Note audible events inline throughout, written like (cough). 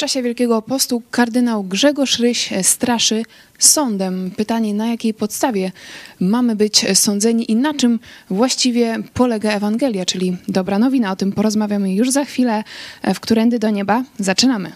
czasie Wielkiego Postu kardynał Grzegorz Ryś straszy sądem. Pytanie, na jakiej podstawie mamy być sądzeni i na czym właściwie polega Ewangelia, czyli dobra nowina. O tym porozmawiamy już za chwilę w Którędy do Nieba. Zaczynamy.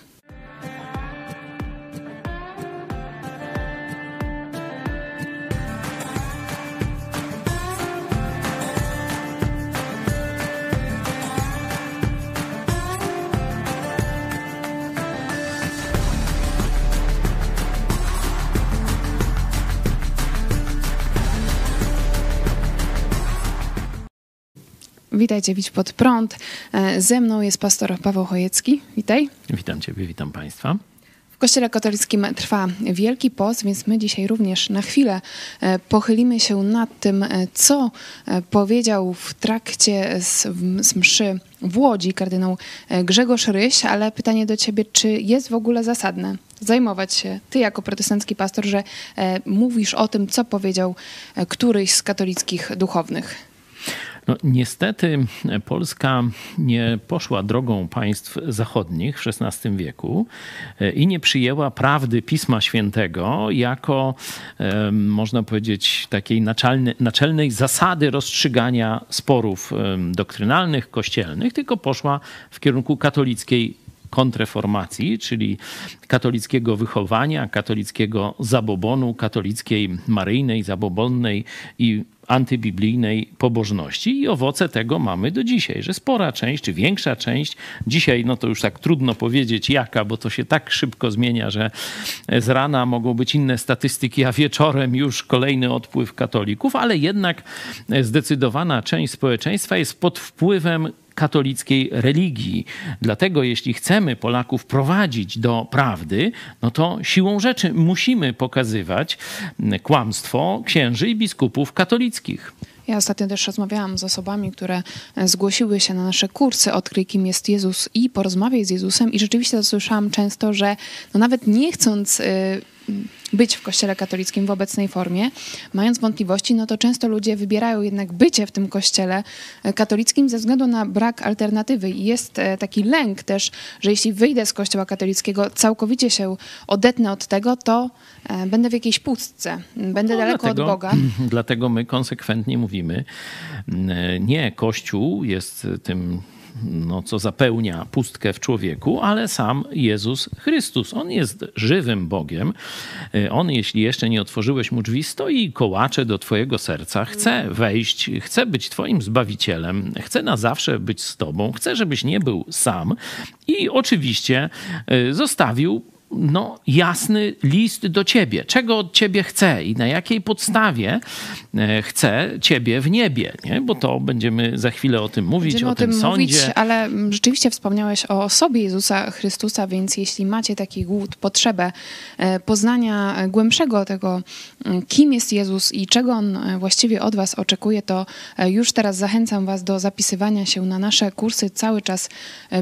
Witajcie, Widź Pod Prąd. E, ze mną jest pastor Paweł Chojecki. Witaj. Witam Ciebie, witam Państwa. W Kościele katolickim trwa Wielki Post, więc my dzisiaj również na chwilę e, pochylimy się nad tym, e, co powiedział w trakcie z, z mszy w Łodzi kardynał Grzegorz Ryś, ale pytanie do Ciebie, czy jest w ogóle zasadne zajmować się, Ty jako protestancki pastor, że mówisz o tym, co powiedział któryś z katolickich duchownych? No, niestety Polska nie poszła drogą państw zachodnich w XVI wieku e, i nie przyjęła prawdy Pisma Świętego jako, można powiedzieć, takiej naczelnej, naczelnej zasady rozstrzygania sporów doktrynalnych, kościelnych, tylko poszła w kierunku katolickiej kontreformacji, czyli katolickiego wychowania, katolickiego zabobonu, katolickiej maryjnej, zabobonnej i antybiblijnej pobożności. I owoce tego mamy do dzisiaj, że spora część, czy większa część, dzisiaj no to już tak trudno powiedzieć jaka, bo to się tak szybko zmienia, że z rana mogą być inne statystyki, a wieczorem już kolejny odpływ katolików, ale jednak zdecydowana część społeczeństwa jest pod wpływem katolickiej religii. Dlatego, jeśli chcemy Polaków prowadzić do prawdy, no to siłą rzeczy musimy pokazywać kłamstwo księży i biskupów katolickich. Ja ostatnio też rozmawiałam z osobami, które zgłosiły się na nasze kursy Odkryj, kim jest Jezus i porozmawiaj z Jezusem i rzeczywiście słyszałam często, że no nawet nie chcąc... Yy, być w kościele katolickim w obecnej formie, mając wątpliwości, no to często ludzie wybierają jednak bycie w tym kościele e, katolickim ze względu na brak alternatywy. I jest e, taki lęk też, że jeśli wyjdę z kościoła katolickiego, całkowicie się odetnę od tego, to e, będę w jakiejś pustce, będę no, daleko dlatego, od Boga. (clears throat) Dlatego my konsekwentnie mówimy, nie, Kościół jest tym no, co zapełnia pustkę w człowieku, ale sam Jezus Chrystus. On jest żywym Bogiem. Y, on, jeśli jeszcze nie otworzyłeś mu drzwi, stoi i kołacze do twojego serca. Chce wejść, chce być twoim Zbawicielem, chce na zawsze być z tobą, chce, żebyś nie był sam. I oczywiście y, zostawił no, jasny list do ciebie, czego od ciebie chce i na jakiej podstawie e, chce ciebie w niebie, nie? bo to będziemy za chwilę o tym mówić, będziemy o, tym, tym sądzie. Mówić, ale rzeczywiście wspomniałeś o osobie Jezusa Chrystusa, więc jeśli macie taki głód, potrzebę e, poznania głębszego tego, kim jest Jezus i czego On e, właściwie od was oczekuje, to już teraz zachęcam was do zapisywania się na nasze kursy. Cały czas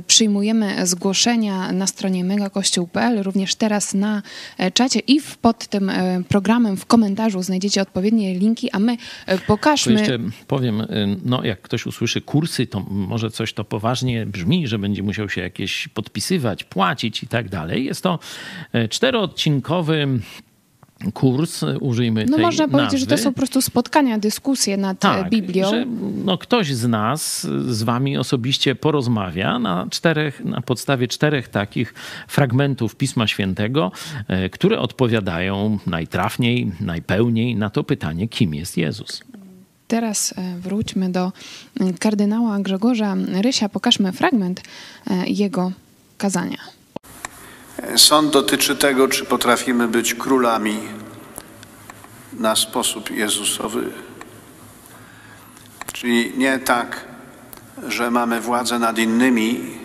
przyjmujemy zgłoszenia na stronie megakościół.pl, również teraz na e, czacie i pod tym e, programem w komentarzu znajdziecie odpowiednie linki, a my e, pokażmy... To jeszcze powiem, no jak ktoś usłyszy kursy, to może coś to poważnie brzmi, że będzie musiał się jakieś podpisywać, płacić i tak dalej. Jest to czteroodcinkowy kurs, użyjmy no tej można nazwy. powiedzieć, że to są po prostu spotkania, dyskusje nad tak, Biblią. Że, no, ktoś z nas z wami osobiście porozmawia na, czterech, na podstawie czterech takich fragmentów Pisma Świętego, e, które odpowiadają najtrafniej, najpełniej na to pytanie, kim jest Jezus. Teraz e, wróćmy do kardynała Grzegorza Rysia. Pokażmy fragment e, jego kazania. Sąd dotyczy tego, czy potrafimy być królami na sposób Jezusowy. Czyli nie tak, że mamy władzę nad innymi,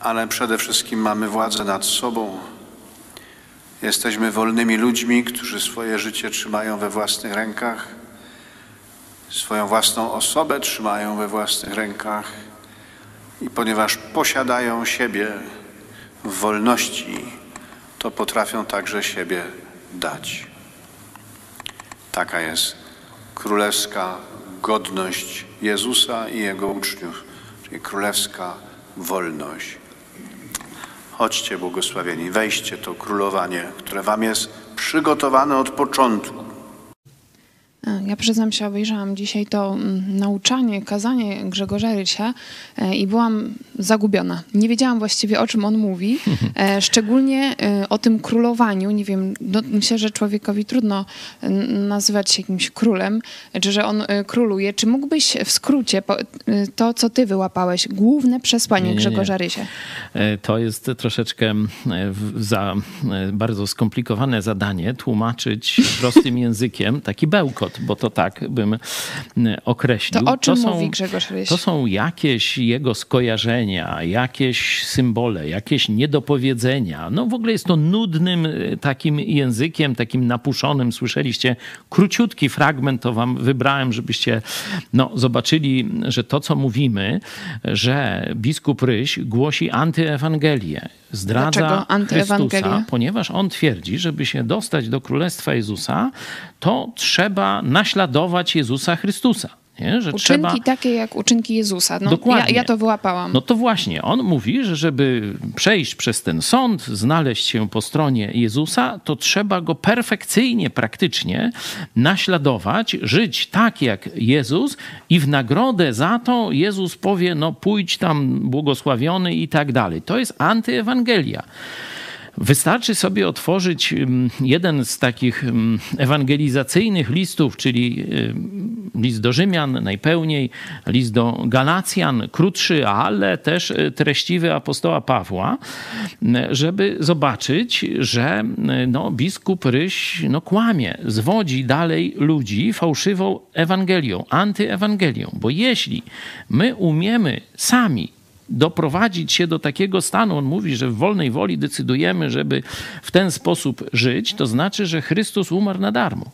ale przede wszystkim mamy władzę nad sobą. Jesteśmy wolnymi ludźmi, którzy swoje życie trzymają we własnych rękach, swoją własną osobę trzymają we własnych rękach i ponieważ posiadają siebie, w wolności, to potrafią także siebie dać. Taka jest królewska godność Jezusa i Jego uczniów, czyli królewska wolność. Chodźcie błogosławieni, weźcie to królowanie, które wam jest przygotowane od początku. E, ja przyznam się, obejrzałam dzisiaj to mm, nauczanie, kazanie Grzegorza Rysia e, i byłam zagubiona. Nie wiedziałam właściwie, o czym on mówi, e, szczególnie o tym królowaniu. Nie wiem, no, myślę, że człowiekowi trudno nazywać się jakimś królem, czy że on króluje. Czy mógłbyś w skrócie to, co ty wyłapałeś, główne przesłanie nie, nie, nie. Grzegorza Rysia? To jest troszeczkę za bardzo skomplikowane zadanie tłumaczyć prostym (laughs) językiem taki bełkot bo to tak bym mm, określił. To o czym to są, mówi Grzegorz Ryś? To są jakieś jego skojarzenia, jakieś symbole, jakieś niedopowiedzenia. No w ogóle jest to nudnym y, takim językiem, takim napuszonym. Słyszeliście króciutki fragment, to wam wybrałem, żebyście no, zobaczyli, że to, co mówimy, że biskup Ryś głosi antyewangelię zdradza Chrystusa, ponieważ on twierdzi, żeby się dostać do Królestwa Jezusa, to trzeba naśladować Jezusa Chrystusa. Nie? Że uczynki trzeba... takie jak uczynki Jezusa. No, Dokładnie. Ja, ja, to wyłapałam. No to właśnie, on mówi, że żeby przejść przez ten sąd, znaleźć się po stronie Jezusa, to trzeba go perfekcyjnie, praktycznie naśladować, żyć tak jak Jezus i w nagrodę za to Jezus powie, no pójdź tam błogosławiony i tak dalej. To jest antyewangelia. Wystarczy sobie otworzyć mm, jeden z takich mm, ewangelizacyjnych listów, czyli y, list do Rzymian najpełniej, list do Galacjan, krótszy, ale też y, treściwy apostoła Pawła, żeby zobaczyć, że y, no, biskup Ryś no, kłamie, zwodzi dalej ludzi fałszywą Ewangelią, antyewangelią. Bo jeśli my umiemy sami doprowadzić się do takiego stanu, on mówi, że w wolnej woli decydujemy, żeby w ten sposób żyć, to znaczy, że Chrystus umarł na darmo.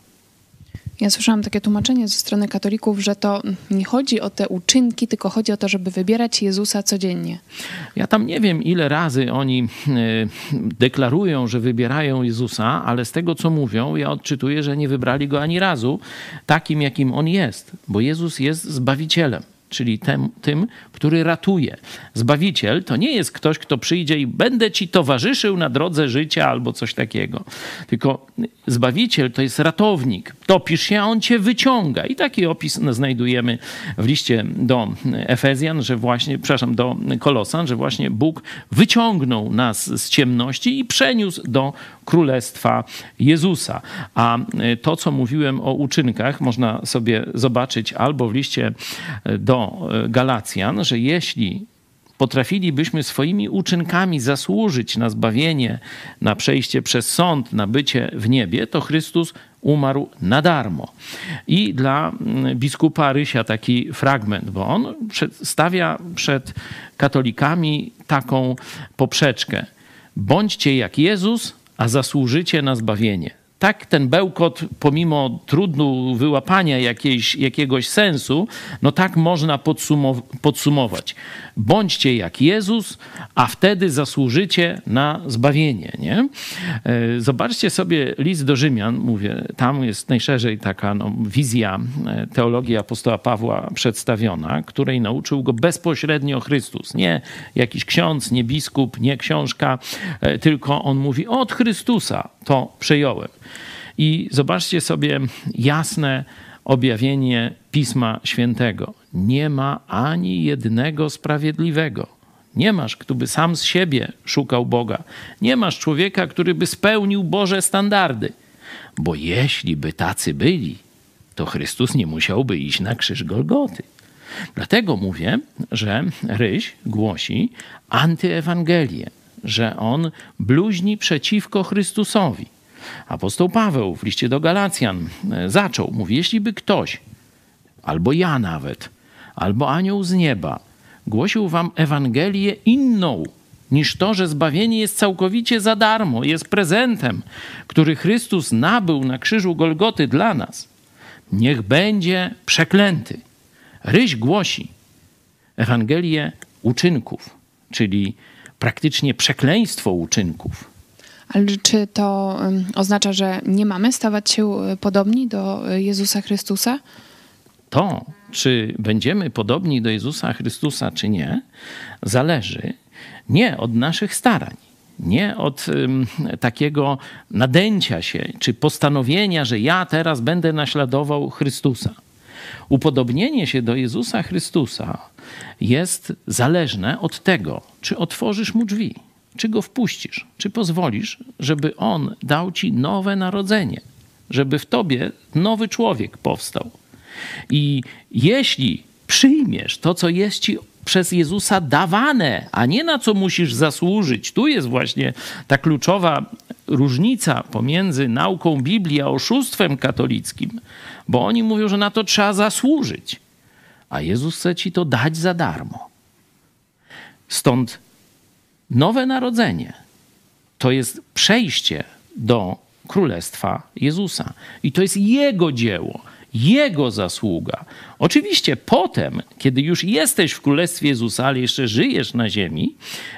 Ja słyszałam takie tłumaczenie ze strony katolików, że to nie chodzi o te uczynki, tylko chodzi o to, żeby wybierać Jezusa codziennie. Ja tam nie wiem, ile razy oni e, deklarują, że wybierają Jezusa, ale z tego, co mówią, ja odczytuję, że nie wybrali go ani razu takim, jakim on jest, bo Jezus jest zbawicielem czyli tem, tym, który ratuje. Zbawiciel to nie jest ktoś, kto przyjdzie i będę ci towarzyszył na drodze życia albo coś takiego. Tylko Zbawiciel to jest ratownik. Topisz się, a on cię wyciąga. I taki opis znajdujemy w liście do Efezjan, że właśnie, przepraszam, do Kolosan, że właśnie Bóg wyciągnął nas z ciemności i przeniósł do Królestwa Jezusa. A to, co mówiłem o uczynkach, można sobie zobaczyć albo w liście do Galacjan, że jeśli potrafilibyśmy swoimi uczynkami zasłużyć na zbawienie, na przejście przez sąd, na bycie w niebie, to Chrystus umarł na darmo. I dla mm, biskupa Rysia taki fragment, bo on stawia przed katolikami taką poprzeczkę. Bądźcie jak Jezus, a zasłużycie na zbawienie tak ten bełkot, pomimo trudu wyłapania jakiejś, jakiegoś sensu, no tak można podsumować. Bądźcie jak Jezus, a wtedy zasłużycie na zbawienie. Nie? E, zobaczcie sobie list do Rzymian, mówię, tam jest najszerzej taka no, wizja e, teologii apostoła Pawła przedstawiona, której nauczył go bezpośrednio Chrystus. Nie jakiś ksiądz, nie biskup, nie książka, e, tylko on mówi od Chrystusa to przejąłem. I zobaczcie sobie jasne objawienie Pisma Świętego. Nie ma ani jednego sprawiedliwego. Nie masz, kto by sam z siebie szukał Boga. Nie masz człowieka, który by spełnił Boże standardy. Bo jeśli by tacy byli, to Chrystus nie musiałby iść na krzyż Golgoty. Dlatego mówię, że Ryś głosi antyewangelię, że on bluźni przeciwko Chrystusowi. Apostoł Paweł w liście do Galacjan e, zaczął, mówi, jeśli by ktoś, albo ja nawet, albo anioł z nieba, głosił wam Ewangelię inną niż to, że zbawienie jest całkowicie za darmo, jest prezentem, który Chrystus nabył na krzyżu Golgoty dla nas, niech będzie przeklęty. Ryś głosi Ewangelię uczynków, czyli praktycznie przekleństwo uczynków ale czy to oznacza, że nie mamy stawać się e, podobni do e, Jezusa Chrystusa? To, czy będziemy podobni do Jezusa Chrystusa, czy nie, zależy nie od naszych starań, nie od takiego nadęcia się czy postanowienia, że ja teraz będę naśladował Chrystusa. Upodobnienie się do Jezusa Chrystusa jest zależne od tego, czy otworzysz mu drzwi, czy go wpuścisz, czy pozwolisz, żeby on dał ci nowe narodzenie, żeby w tobie nowy człowiek powstał. I jeśli przyjmiesz to, co jest ci przez Jezusa dawane, a nie na co musisz zasłużyć. Tu jest właśnie ta kluczowa różnica pomiędzy nauką Biblii a oszustwem katolickim, bo oni mówią, że na to trzeba zasłużyć, a Jezus chce ci to dać za darmo. Stąd nowe narodzenie to jest przejście do królestwa Jezusa. I to jest Jego dzieło. Jego zasługa. Oczywiście potem, kiedy już jesteś w Królestwie Jezusa, ale jeszcze żyjesz na ziemi,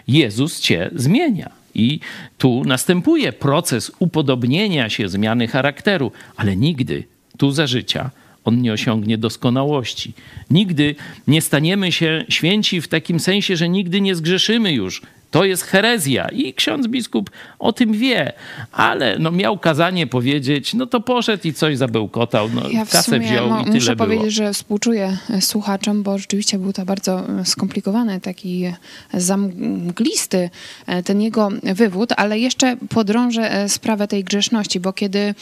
Jezus cię zmienia. I tu następuje proces upodobnienia się, zmiany charakteru, ale nigdy tu za życia on nie osiągnie doskonałości. Nigdy nie staniemy się święci w takim sensie, że nigdy nie zgrzeszymy już. To jest herezja i ksiądz biskup o tym wie, ale no miał kazanie powiedzieć, no to poszedł i coś zabełkotał, no ja kasę wziął no, i tyle Muszę było. powiedzieć, że współczuję e, słuchaczom, bo rzeczywiście był to bardzo e, skomplikowany, taki zamglisty e, ten jego wywód, ale jeszcze podrążę sprawę tej grzeszności, bo kiedy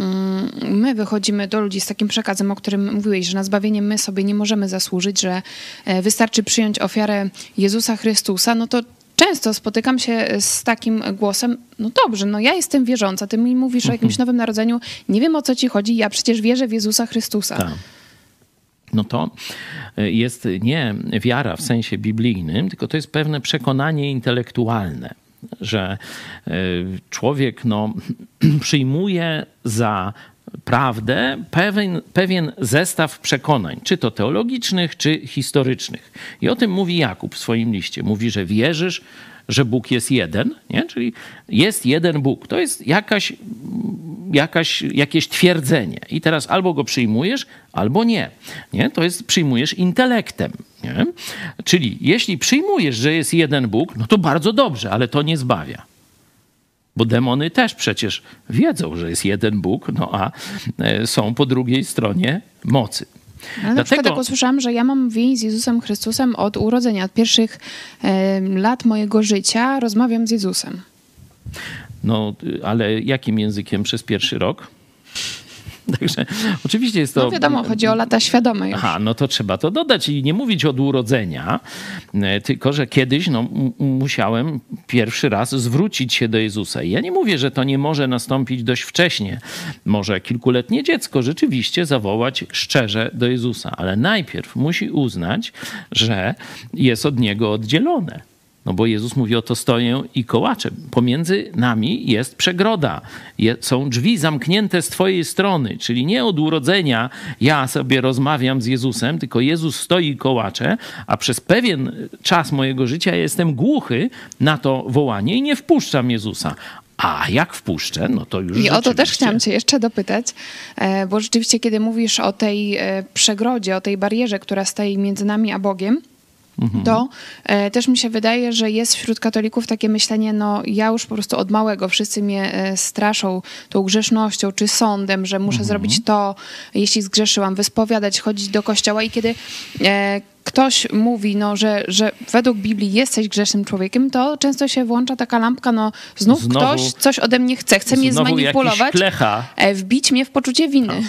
mm, my wychodzimy do ludzi z takim przekazem, o którym mówiłeś, że na zbawienie my sobie nie możemy zasłużyć, że wystarczy przyjąć ofiarę Jezusa Chrystusa, no to często spotykam się z takim głosem, no dobrze, no ja jestem wierząca, ty mi mówisz o jakimś nowym narodzeniu, nie wiem o co ci chodzi, ja przecież wierzę w Jezusa Chrystusa. Tak. No to jest nie wiara w sensie biblijnym, tylko to jest pewne przekonanie intelektualne, że e, człowiek no, (clears throat) przyjmuje za prawdę pewien, pewien zestaw przekonań, czy to teologicznych, czy historycznych. I o tym mówi Jakub w swoim liście. Mówi, że wierzysz, że Bóg jest jeden, nie? czyli jest jeden Bóg. To jest jakaś, jakaś, jakieś twierdzenie. I teraz albo go przyjmujesz, albo nie. nie? To jest przyjmujesz intelektem. Nie? Czyli jeśli przyjmujesz, że jest jeden Bóg, no to bardzo dobrze, ale to nie zbawia. Bo demony też przecież wiedzą, że jest jeden Bóg, no a e, są po drugiej stronie mocy. Ale na Dlatego... przykład jak usłyszałam, że ja mam więź z Jezusem Chrystusem od urodzenia, od pierwszych e, lat mojego życia rozmawiam z Jezusem. No, ale jakim językiem przez pierwszy rok? (laughs) Także oczywiście jest to. No wiadomo, chodzi o lata świadome. Już. Aha, no to trzeba to dodać i nie mówić od urodzenia, e, tylko że kiedyś no, musiałem pierwszy raz zwrócić się do Jezusa. I ja nie mówię, że to nie może nastąpić dość wcześnie. Może kilkuletnie dziecko rzeczywiście zawołać szczerze do Jezusa, ale najpierw musi uznać, że jest od niego oddzielone. No bo Jezus mówi, oto stoję i kołaczę. Pomiędzy nami jest przegroda. są drzwi zamknięte z twojej strony, czyli nie od urodzenia ja sobie rozmawiam z Jezusem, tylko Jezus stoi i kołacze, a przez pewien czas mojego życia jestem głuchy na to wołanie i nie wpuszczam Jezusa. A jak wpuszczę, no to już. I o to też chciałam Cię jeszcze dopytać, e, bo rzeczywiście, kiedy mówisz o tej e, przegrodzie, o tej barierze, która stoi między nami a Bogiem, Mhm. to e, też mi się wydaje, że jest wśród katolików takie myślenie, no ja już po prostu od małego wszyscy mnie e, straszą tą grzesznością czy sądem, że muszę mhm. zrobić to, jeśli zgrzeszyłam, wyspowiadać, chodzić do kościoła i kiedy e, ktoś mówi, no, że, że według Biblii jesteś grzesznym człowiekiem, to często się włącza taka lampka, no znów, znowu, ktoś coś ode mnie chce, chce mnie zmanipulować, e, wbić mnie w poczucie winy. No.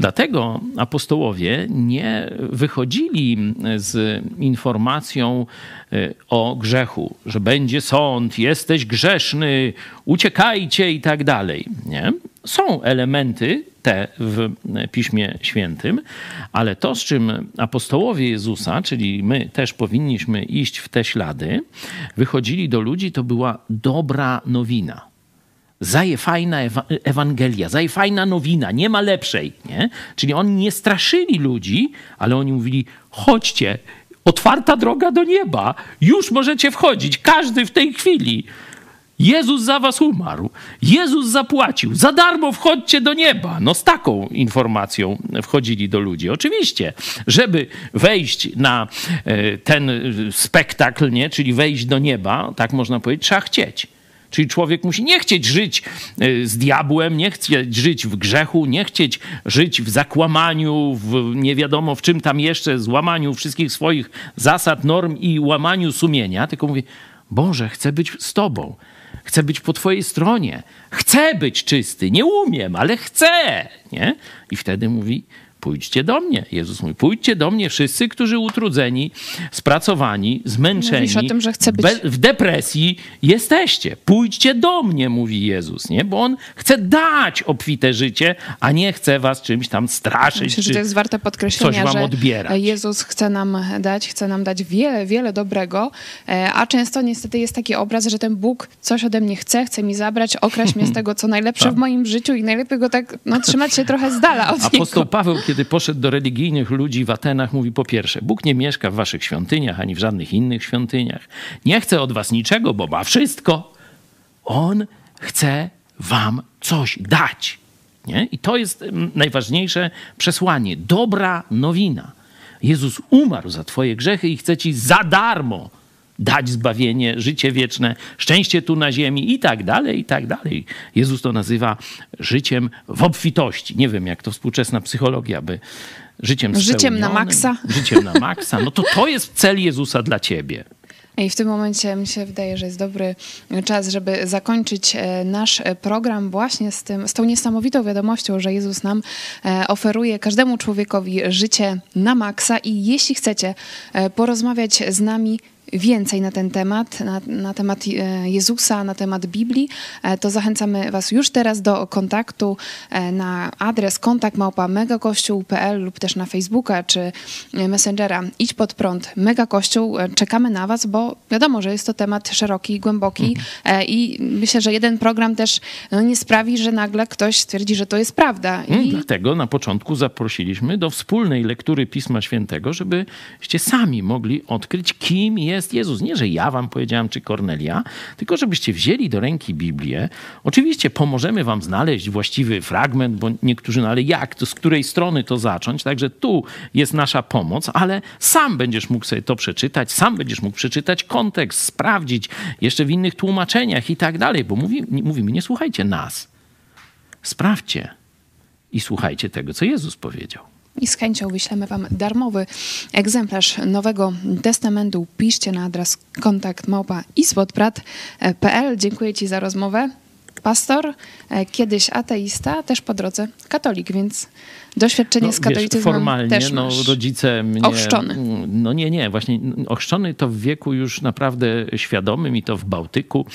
Dlatego apostołowie nie wychodzili z informacją e, o grzechu, że będzie sąd, jesteś grzeszny, uciekajcie i tak dalej. Nie? Są elementy te w Piśmie Świętym, ale to, z czym apostołowie Jezusa, czyli my też powinniśmy iść w te ślady, wychodzili do ludzi, to była dobra nowina. Zaje fajna Ewangelia, zaje fajna nowina, nie ma lepszej. Nie? Czyli oni nie straszyli ludzi, ale oni mówili: chodźcie, otwarta droga do nieba, już możecie wchodzić, każdy w tej chwili. Jezus za was umarł. Jezus zapłacił. Za darmo wchodźcie do nieba. No z taką informacją wchodzili do ludzi. Oczywiście, żeby wejść na e, ten spektakl, nie? czyli wejść do nieba, tak można powiedzieć, trzeba chcieć. Czyli człowiek musi nie chcieć żyć y, z diabłem, nie chcieć żyć w grzechu, nie chcieć żyć w zakłamaniu, w nie wiadomo w czym tam jeszcze, złamaniu wszystkich swoich zasad, norm i łamaniu sumienia, tylko mówi: Boże, chcę być z Tobą. Chcę być po Twojej stronie. Chcę być czysty. Nie umiem, ale chcę. Nie? I wtedy mówi: Pójdźcie do mnie. Jezus mówi, pójdźcie do mnie wszyscy, którzy utrudzeni, spracowani, zmęczeni, Mówisz o tym, że chce być... w depresji jesteście. Pójdźcie do mnie, mówi Jezus, nie? Bo On chce dać obfite życie, a nie chce was czymś tam straszyć. Myślę, że to jest warte podkreślenia, coś wam że odbierać. Jezus chce nam dać, chce nam dać wiele, wiele dobrego, e, a często niestety jest taki obraz, że ten Bóg coś ode mnie chce, chce mi zabrać, okraść mnie z (laughs) tego, co najlepsze w moim życiu i najlepiej go tak, no, trzymać się trochę z dala od Apostoł niego. Paweł, kiedy poszedł do religijnych ludzi w Atenach, mówi po pierwsze, Bóg nie mieszka w waszych świątyniach, ani w żadnych innych świątyniach. Nie chce od was niczego, bo ma wszystko. On chce wam coś dać. Nie? I to jest najważniejsze przesłanie. Dobra nowina. Jezus umarł za twoje grzechy i chce ci za darmo dać zbawienie, życie wieczne, szczęście tu na ziemi i tak dalej, i tak dalej. Jezus to nazywa życiem w obfitości. Nie wiem, jak to współczesna psychologia by życiem Życiem na maksa. (laughs) Życiem na maksa. No to to jest cel Jezusa dla ciebie. I w tym momencie mi się wydaje, że jest dobry czas, żeby zakończyć e, nasz e, program właśnie z, tym, z tą niesamowitą wiadomością, że Jezus nam e, oferuje każdemu człowiekowi życie na maksa i jeśli chcecie porozmawiać z nami więcej na ten temat, na, na temat e, Jezusa, na temat Biblii, e, to zachęcamy Was już teraz do kontaktu e, na adres kontakt małpa megakościół.pl lub też na Facebooka czy Messengera Idź pod prąd Megakościół. E, Czekamy na Was, bo wiadomo, że jest to temat szeroki, głęboki e, i myślę, że jeden program też no, nie sprawi, że nagle ktoś stwierdzi, że to jest prawda. Mm, I Dlatego na początku zaprosiliśmy do wspólnej lektury Pisma Świętego, żebyście sami mogli odkryć, kim jest Jezus. Nie, że ja wam powiedziałem, czy Kornelia, tylko żebyście wzięli do ręki Biblię. Oczywiście pomożemy wam znaleźć właściwy fragment, bo niektórzy, no ale jak, to z której strony to zacząć? Także tu jest nasza pomoc, ale sam będziesz mógł sobie to przeczytać, sam będziesz mógł przeczytać kontekst, sprawdzić jeszcze w innych tłumaczeniach i tak dalej, bo mówi, mówimy, nie słuchajcie nas. Sprawdźcie i słuchajcie tego, co Jezus powiedział. I z chęcią wyślemy Wam darmowy egzemplarz Nowego Testamentu. Piszcie na adres kontakt. Dziękuję Ci za rozmowę. Pastor, e, kiedyś ateista, też po drodze katolik, więc doświadczenie z No, wiesz, katolicyzmem formalnie, też no, rodzice mnie... Ochrzczony. No nie, nie, właśnie ochrzczony to w wieku już naprawdę świadomym i to w Bałtyku,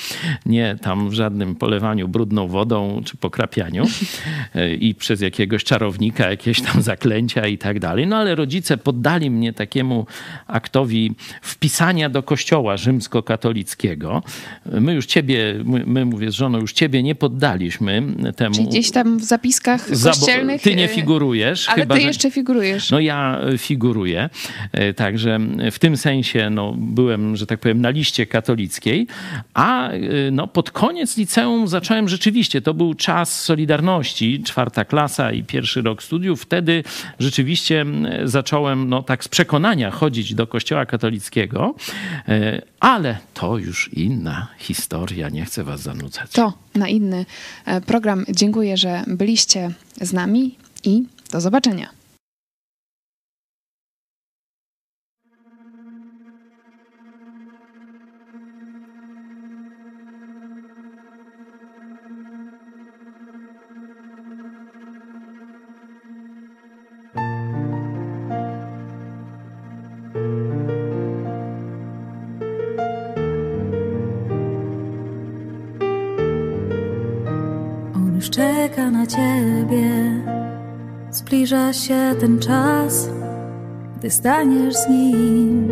nie tam w żadnym polewaniu brudną wodą czy pokrapianiu (laughs) e, i przez jakiegoś czarownika jakieś tam zaklęcia i tak dalej. No ale rodzice poddali mnie takiemu aktowi wpisania do kościoła rzymskokatolickiego. My już ciebie, my, my mówię z żoną, już ciebie nie poddaliśmy temu. Czyli gdzieś tam w zapiskach kościelnych... Ty nie e, figurujesz. Ale chyba, Ty że- jeszcze figurujesz. no ja e, figuruję, e, także w tym sensie no, byłem, że tak powiem, na liście katolickiej, a e, no, pod koniec liceum zacząłem rzeczywiście, to był czas Solidarności, czwarta klasa i pierwszy rok studiów, wtedy rzeczywiście zacząłem no, tak z przekonania chodzić do kościoła katolickiego, ale to już inna historia, nie chcę was zanudzać. To na inny program. Dziękuję, że byliście z nami i do zobaczenia. Się ten czas, gdy staniesz z nim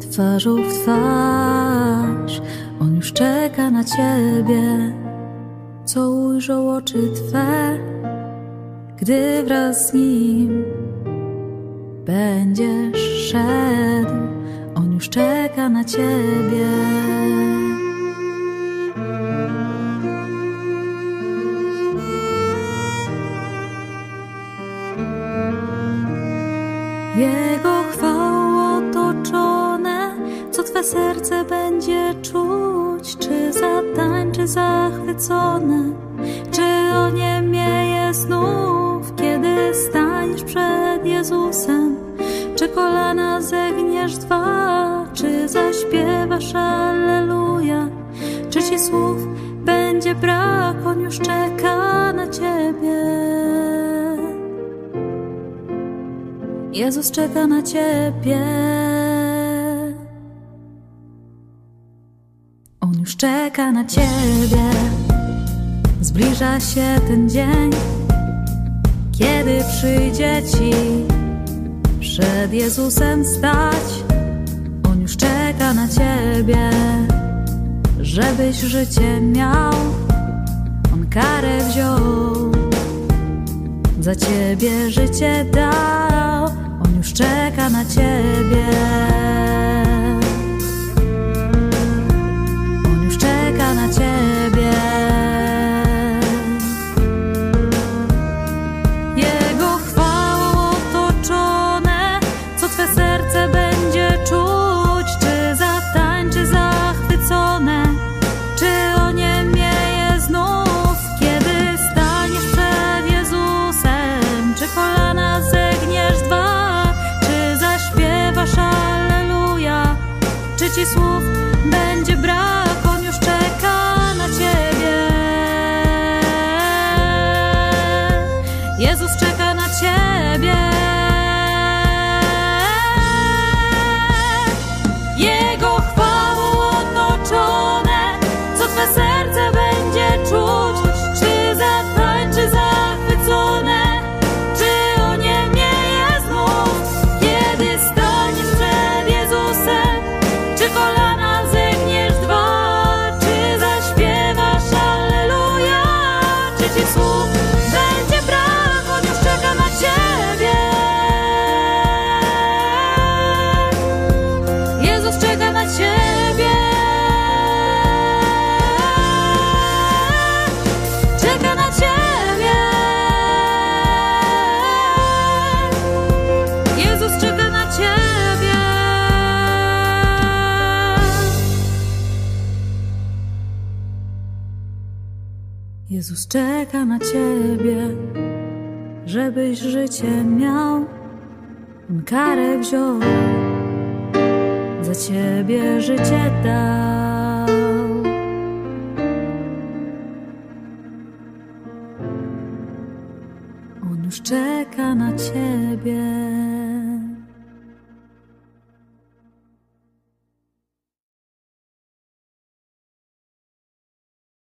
twarzą w twarz. On już czeka na ciebie, co ujrzą oczy twe, gdy wraz z nim będziesz szedł. On już czeka na ciebie. Serce będzie czuć, czy za tańczy zachwycone, czy oniemeje znów, kiedy staniesz przed Jezusem, czy kolana zegniesz dwa, czy zaśpiewasz Alleluja, czy ci słów będzie brak, on już czeka na ciebie. Jezus czeka na ciebie. Czeka na ciebie. Zbliża się ten dzień, kiedy przyjdzie ci przed Jezusem stać. On już czeka na ciebie, żebyś życie miał. On karę wziął, za ciebie życie dał. On już czeka na ciebie. Czeka na ciebie. Jezus czeka na ciebie, żebyś życie miał. On karę wziął, za ciebie życie dał. On już czeka na ciebie.